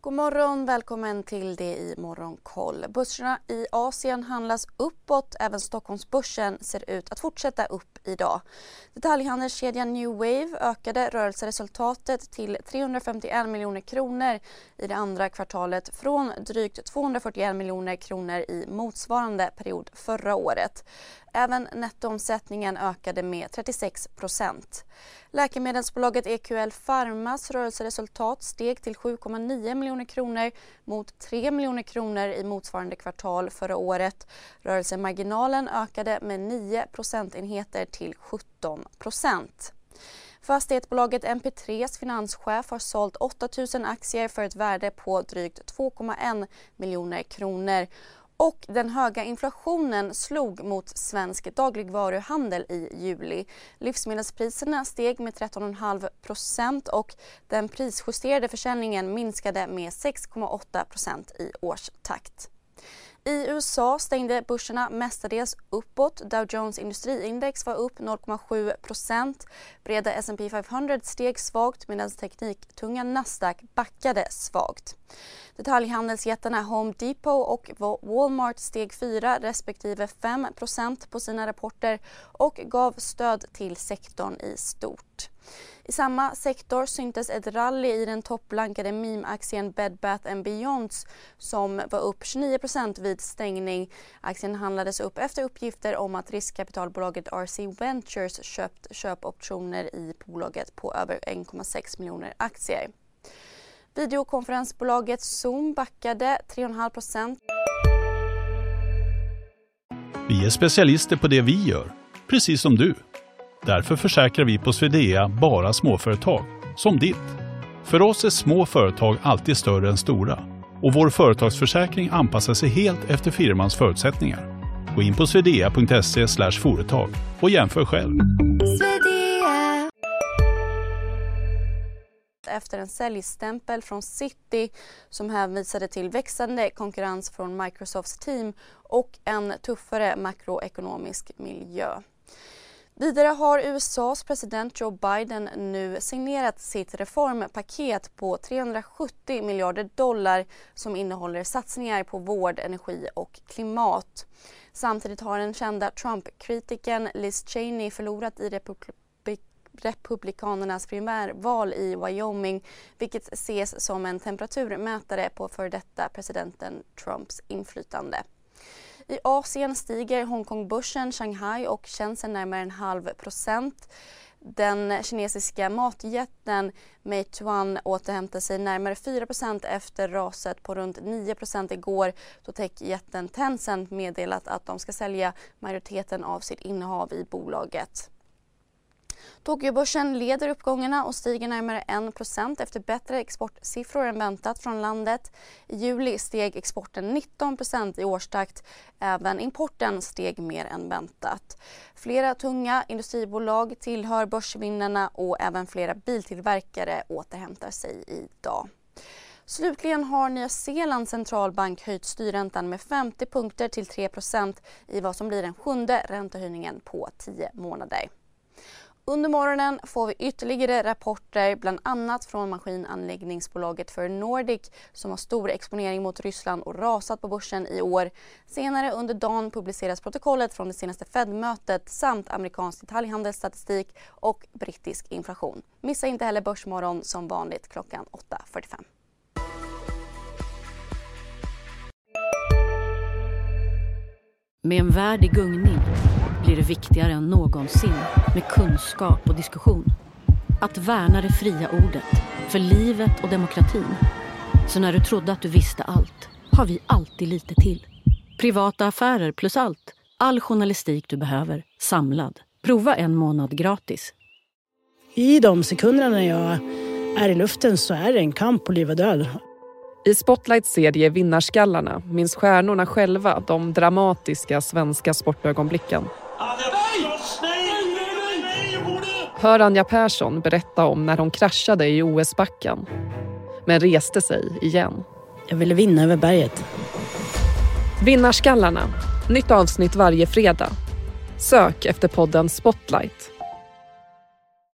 God morgon, välkommen till det i Morgonkoll. Börserna i Asien handlas uppåt. Även Stockholmsbörsen ser ut att fortsätta upp idag. Detaljhandelskedjan New Wave ökade rörelseresultatet till 351 miljoner kronor i det andra kvartalet från drygt 241 miljoner kronor i motsvarande period förra året. Även nettoomsättningen ökade med 36 procent. Läkemedelsbolaget EQL Pharmas rörelseresultat steg till 7,9 miljoner kronor mot 3 miljoner kronor i motsvarande kvartal förra året. Rörelsemarginalen ökade med 9 procentenheter till 17 procent. Fastighetsbolaget MP3s finanschef har sålt 8 000 aktier för ett värde på drygt 2,1 miljoner kronor och den höga inflationen slog mot svensk dagligvaruhandel i juli. Livsmedelspriserna steg med 13,5 procent och den prisjusterade försäljningen minskade med 6,8 procent i årstakt. I USA stängde börserna mestadels uppåt. Dow Jones industriindex var upp 0,7% Breda S&P 500 steg svagt medan tekniktunga Nasdaq backade svagt. Detaljhandelsjättarna Home Depot och Walmart steg 4 respektive 5% på sina rapporter och gav stöd till sektorn i stort. I samma sektor syntes ett rally i den topplankade meme-aktien Bed Bath Beyonds som var upp 29% vid stängning. Aktien handlades upp efter uppgifter om att riskkapitalbolaget RC Ventures köpt köpoptioner i bolaget på över 1,6 miljoner aktier. Videokonferensbolaget Zoom backade 3,5% Vi är specialister på det vi gör, precis som du. Därför försäkrar vi på Swedea bara småföretag, som ditt. För oss är små företag alltid större än stora och vår företagsförsäkring anpassar sig helt efter firmans förutsättningar. Gå in på swedea.se företag och jämför själv. efter en säljstämpel från City som hänvisade till växande konkurrens från Microsofts team och en tuffare makroekonomisk miljö. Vidare har USAs president Joe Biden nu signerat sitt reformpaket på 370 miljarder dollar som innehåller satsningar på vård, energi och klimat. Samtidigt har den kända Trump-kritikern Liz Cheney förlorat i republik Republikanernas primärval i Wyoming vilket ses som en temperaturmätare på före detta presidenten Trumps inflytande. I Asien stiger Hongkongbörsen, Shanghai och Shenzhen närmare en halv procent. Den kinesiska matjätten Meituan återhämtar sig närmare 4% efter raset på runt 9% igår då techjätten Tencent meddelat att de ska sälja majoriteten av sitt innehav i bolaget. Tokyobörsen leder uppgångarna och stiger närmare 1% efter bättre exportsiffror än väntat från landet. I juli steg exporten 19% i årstakt. Även importen steg mer än väntat. Flera tunga industribolag tillhör börsvinnarna och även flera biltillverkare återhämtar sig idag. Slutligen har Nya Zeelands centralbank höjt styrräntan med 50 punkter till 3% i vad som blir den sjunde räntehöjningen på 10 månader. Under morgonen får vi ytterligare rapporter bland annat från maskinanläggningsbolaget för Nordic som har stor exponering mot Ryssland och rasat på börsen i år. Senare under dagen publiceras protokollet från det senaste Fed-mötet samt amerikansk detaljhandelsstatistik och brittisk inflation. Missa inte heller Börsmorgon som vanligt klockan 8.45. Med en värld i gungning blir det viktigare än någonsin med kunskap och diskussion. Att värna det fria ordet, för livet och demokratin. Så när du trodde att du visste allt, har vi alltid lite till. Privata affärer plus allt. All journalistik du behöver, samlad. Prova en månad gratis. I de sekunderna när jag är i luften så är det en kamp på liv och död. I Spotlights serie Vinnarskallarna minns stjärnorna själva de dramatiska svenska sportögonblicken. Hör Anja Persson berätta om när hon kraschade i OS-backen men reste sig igen. Jag ville vinna över berget. Vinnarskallarna. Nytt avsnitt varje fredag. Sök efter podden Spotlight